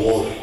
war.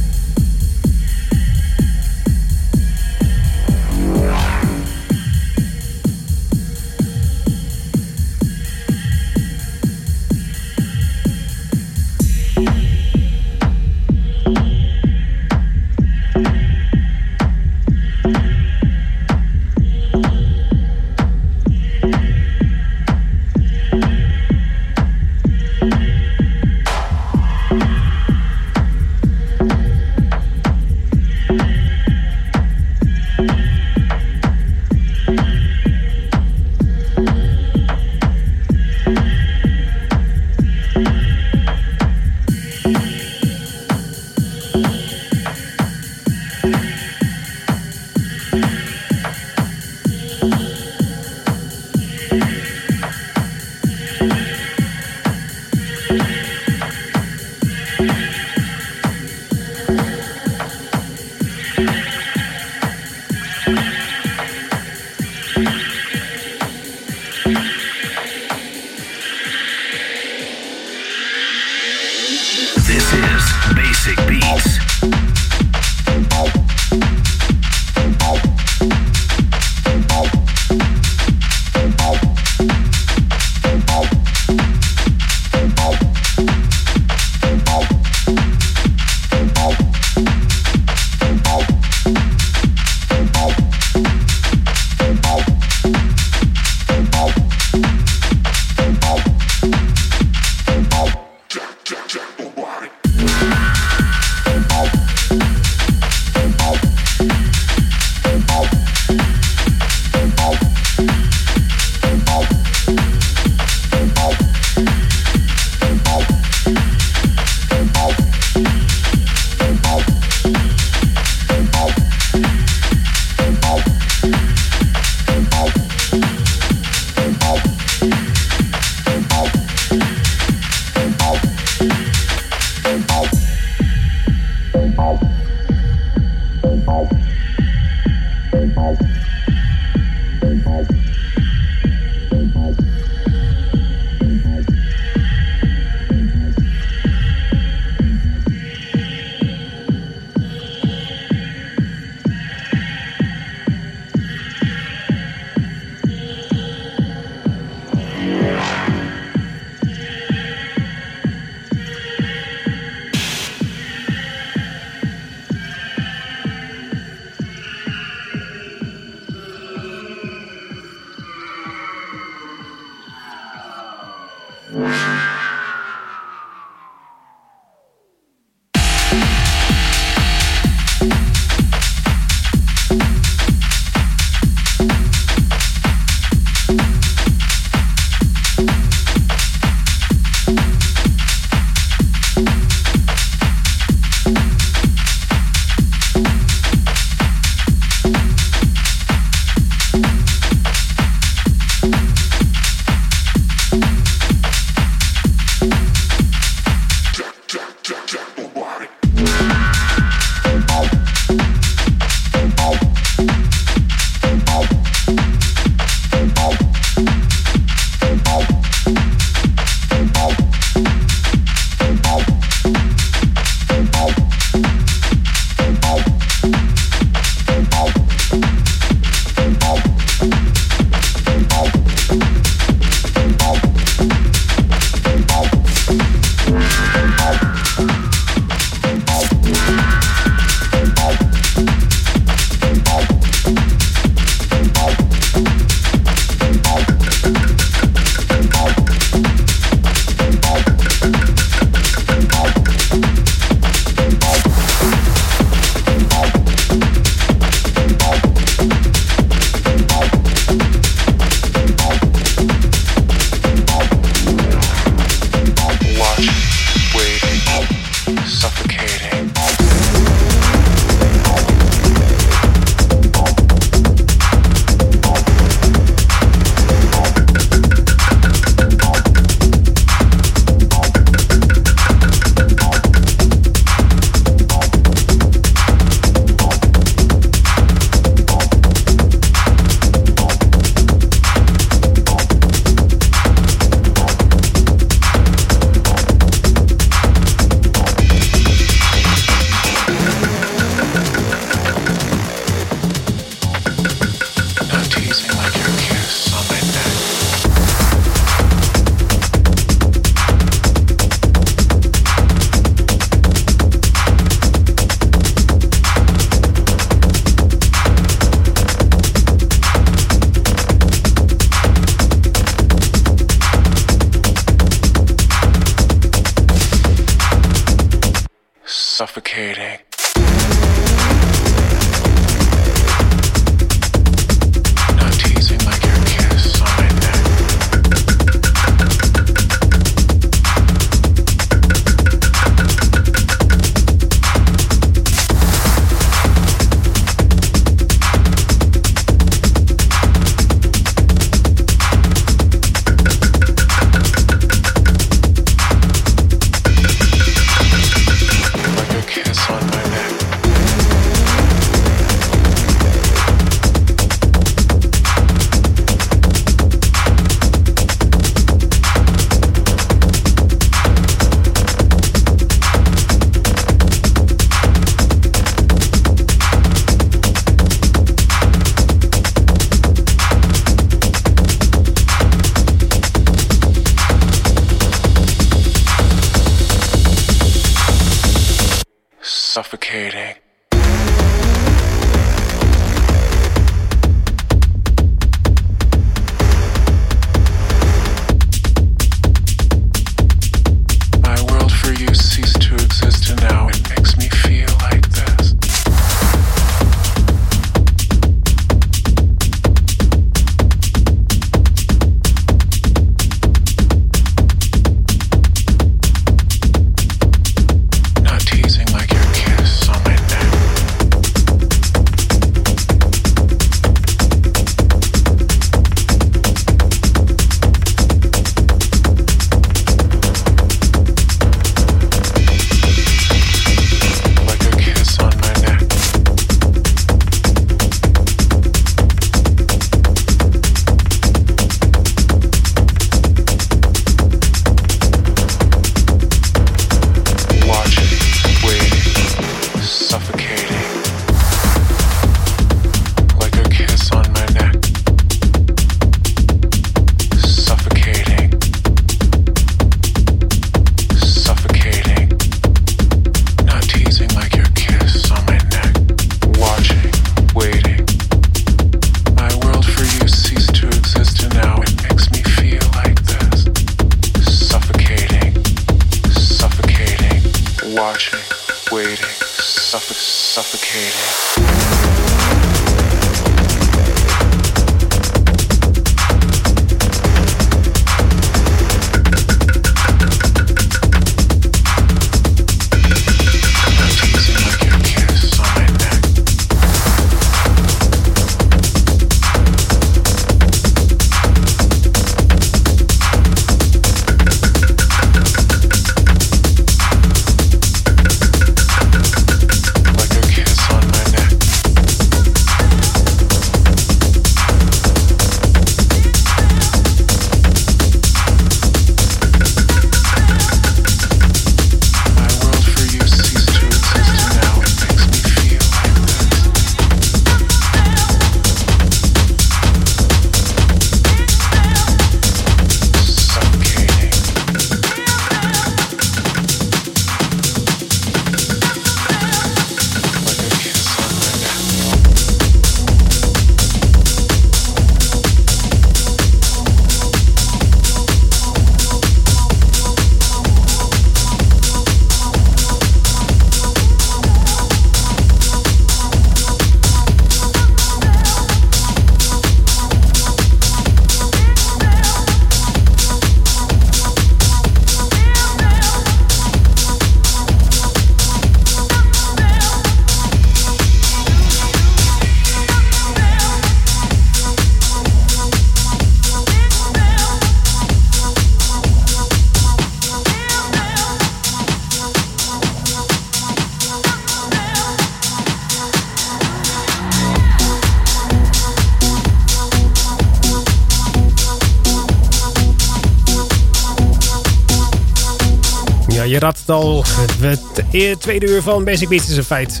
Je raadt het al. Het tweede uur van Basic Beats is een feit.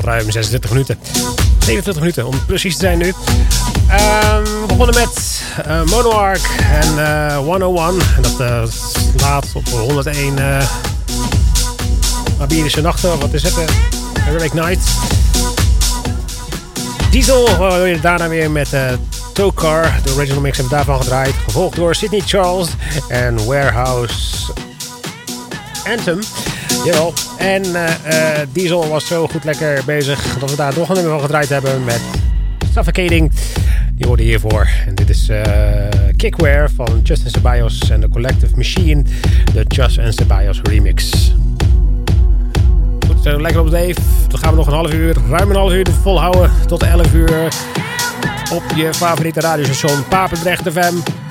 Ruim 26 minuten. 27 minuten om precies te zijn nu. Ehm, we begonnen met eh Monoarch en eh 101. En dat eh, slaat op 101 eh Abirische nachten. Wat is het? Uh, Heroic Night. Diesel je daarna weer met Tokar. De original mix hebben daarvan gedraaid. Gevolgd door Sydney Charles en Warehouse Anthem. Jawel. En eh, eh, Diesel was zo goed lekker bezig dat we daar nog een nummer van gedraaid hebben met Suffocating. Die hoorde hiervoor. En dit is eh, Kickware van Justin Ceballos en The Collective Machine. De Just and Ceballos remix. Goed, lekker op Dave. Dan gaan we nog een half uur, ruim een half uur volhouden. Tot 11 uur op je favoriete radiostation Papendrecht FM.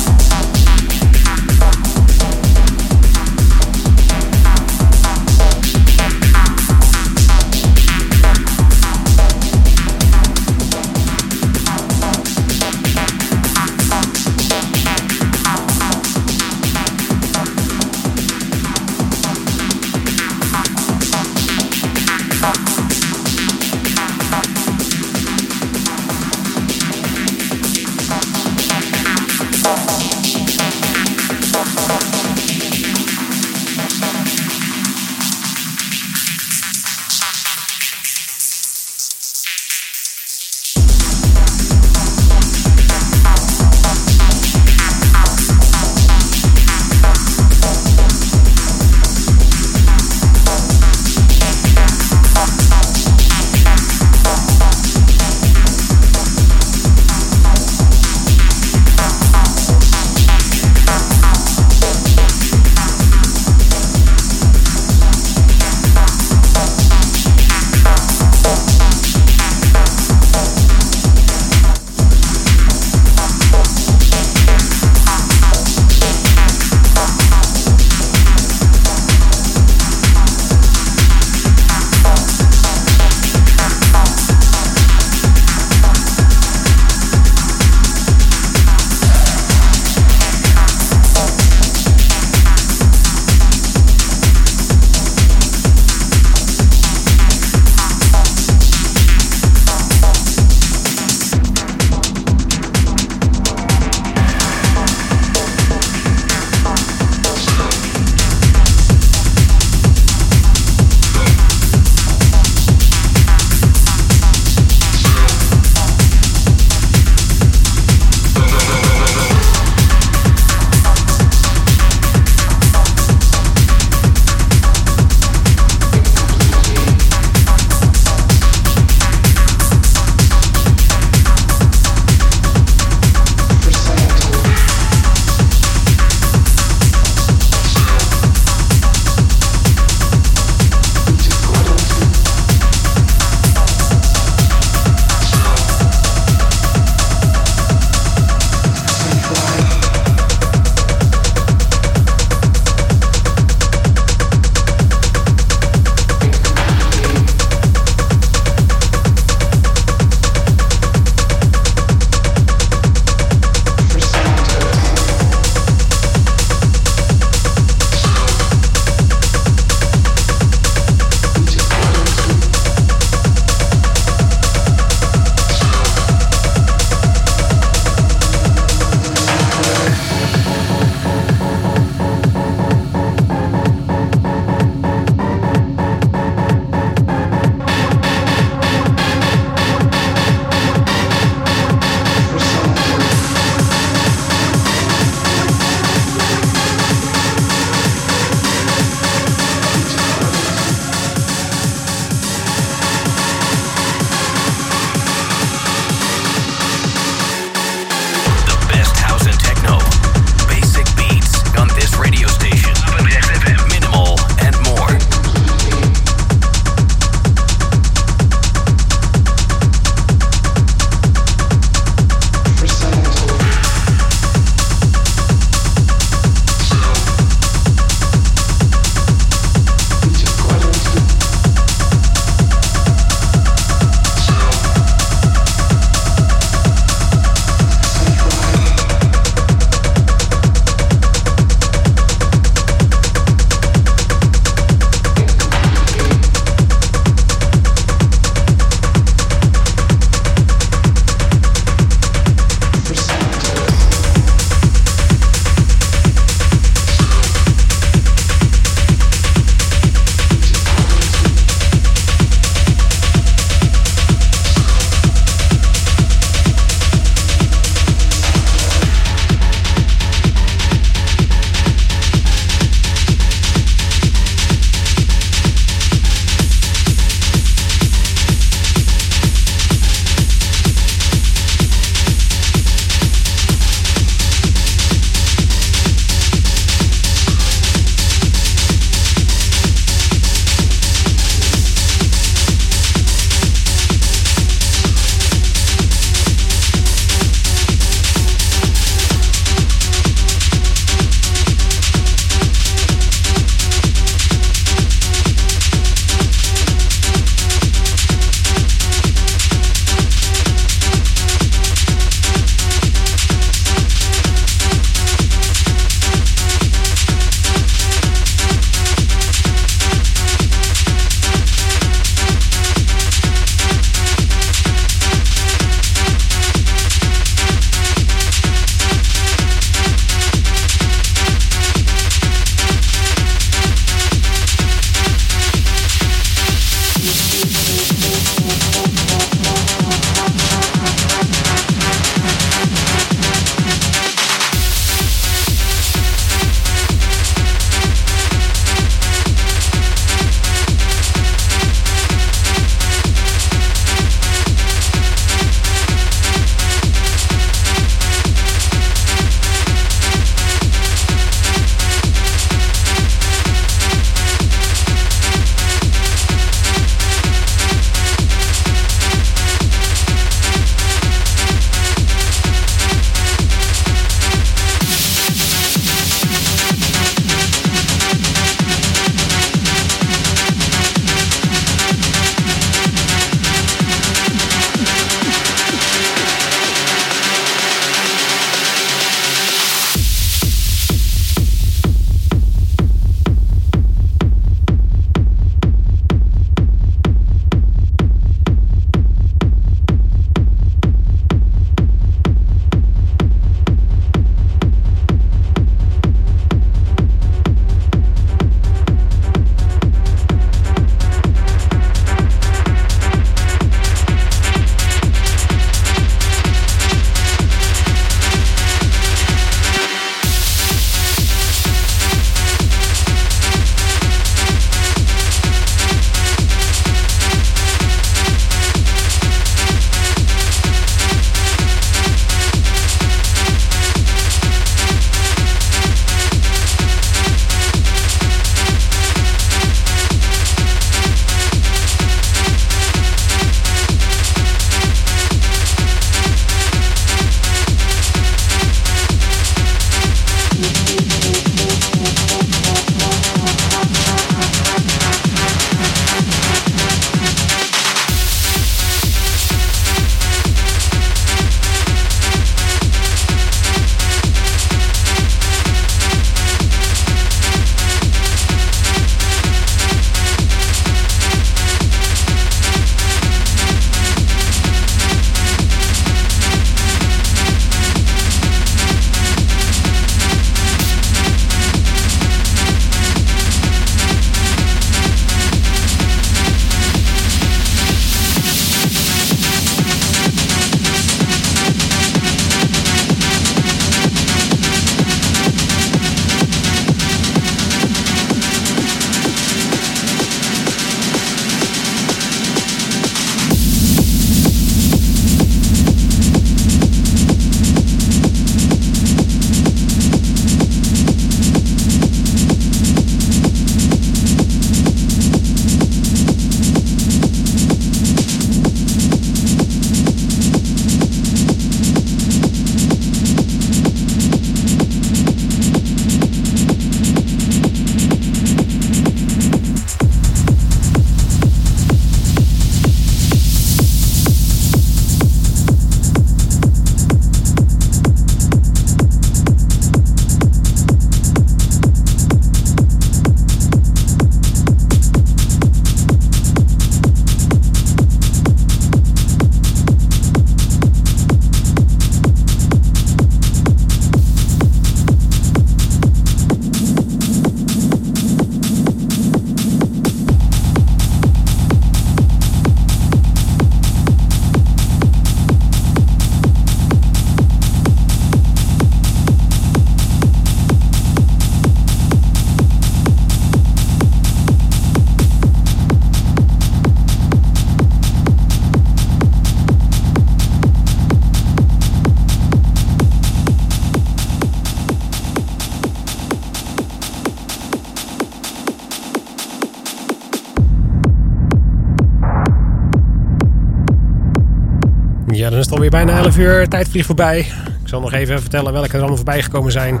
Alweer bijna 11 uur. Tijd vliegt voorbij. Ik zal nog even vertellen welke er allemaal voorbij gekomen zijn.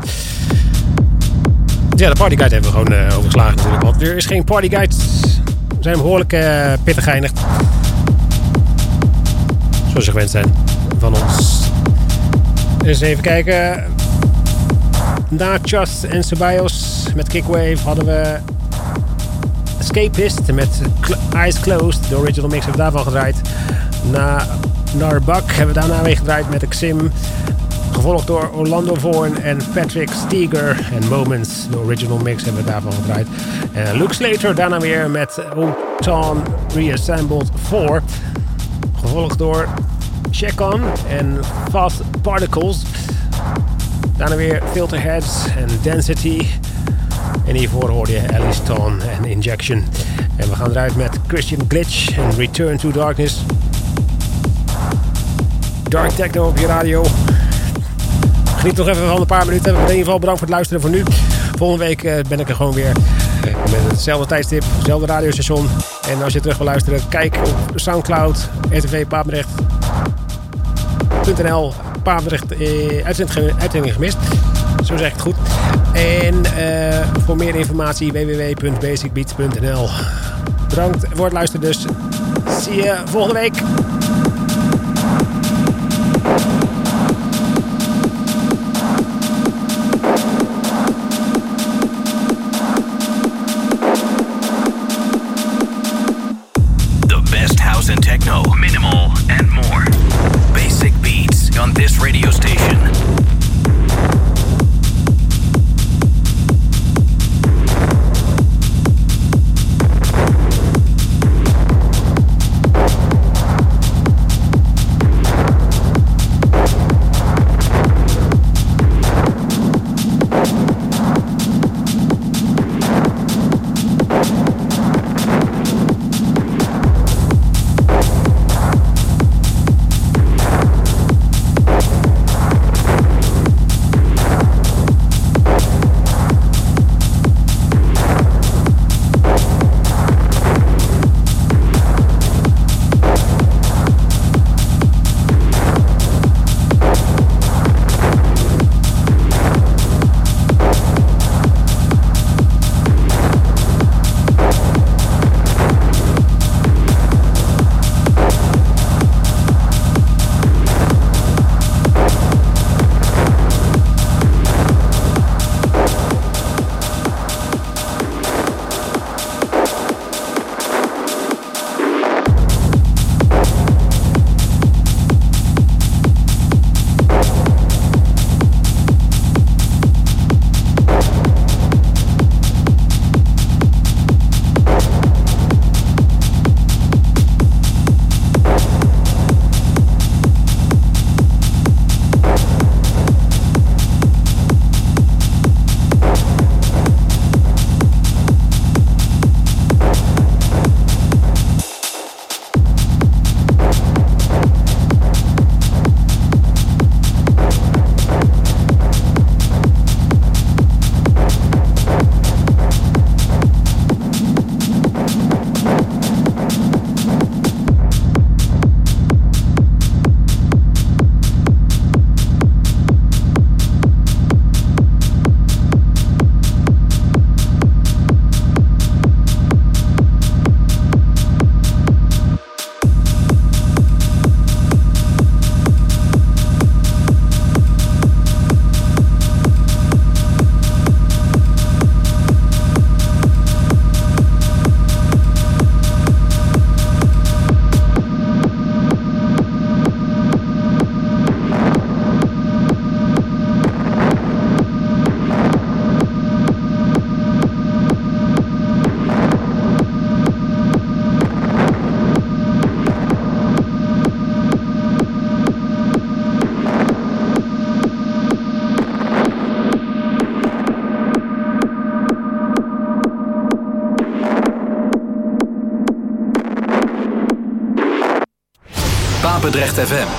Ja, de partyguide hebben we gewoon uh, overgeslagen natuurlijk. Want er is geen partyguide. We zijn behoorlijk uh, pittig geëindigd. Zoals ze gewend zijn van ons. Eens even kijken. Na Chas en Ceballos met Kickwave hadden we Escapist met Eyes Closed. De original mix hebben daarvan gedraaid. Na Narbak hebben we daarna weer gedraaid met Xim. Gevolgd door Orlando Vorn en Patrick Steger. En Moments, de original mix, hebben we daarvan gedraaid. En Luke Slater daarna weer met Oton Reassembled 4. Gevolgd door Check On en Fast Particles. Daarna weer Filterheads en Density. En hiervoor hoorde je Alice Tone en Injection. En we gaan eruit met Christian Glitch en Return to Darkness. Dark Techno op je radio. Geniet nog even van een paar minuten. In ieder geval bedankt voor het luisteren voor nu. Volgende week eh, ben ik er gewoon weer met hetzelfde tijdstip, hetzelfde radiostation. En als je terug wil luisteren, kijk op Soundcloud, RTV Papendrecht.nl Papendrecht eh, uitzending gemist. Zo zeg ik het goed. En uh, voor meer informatie www.basicbeats.nl Bedankt voor het luisteren dus. Zie je volgende week. Papendrecht FM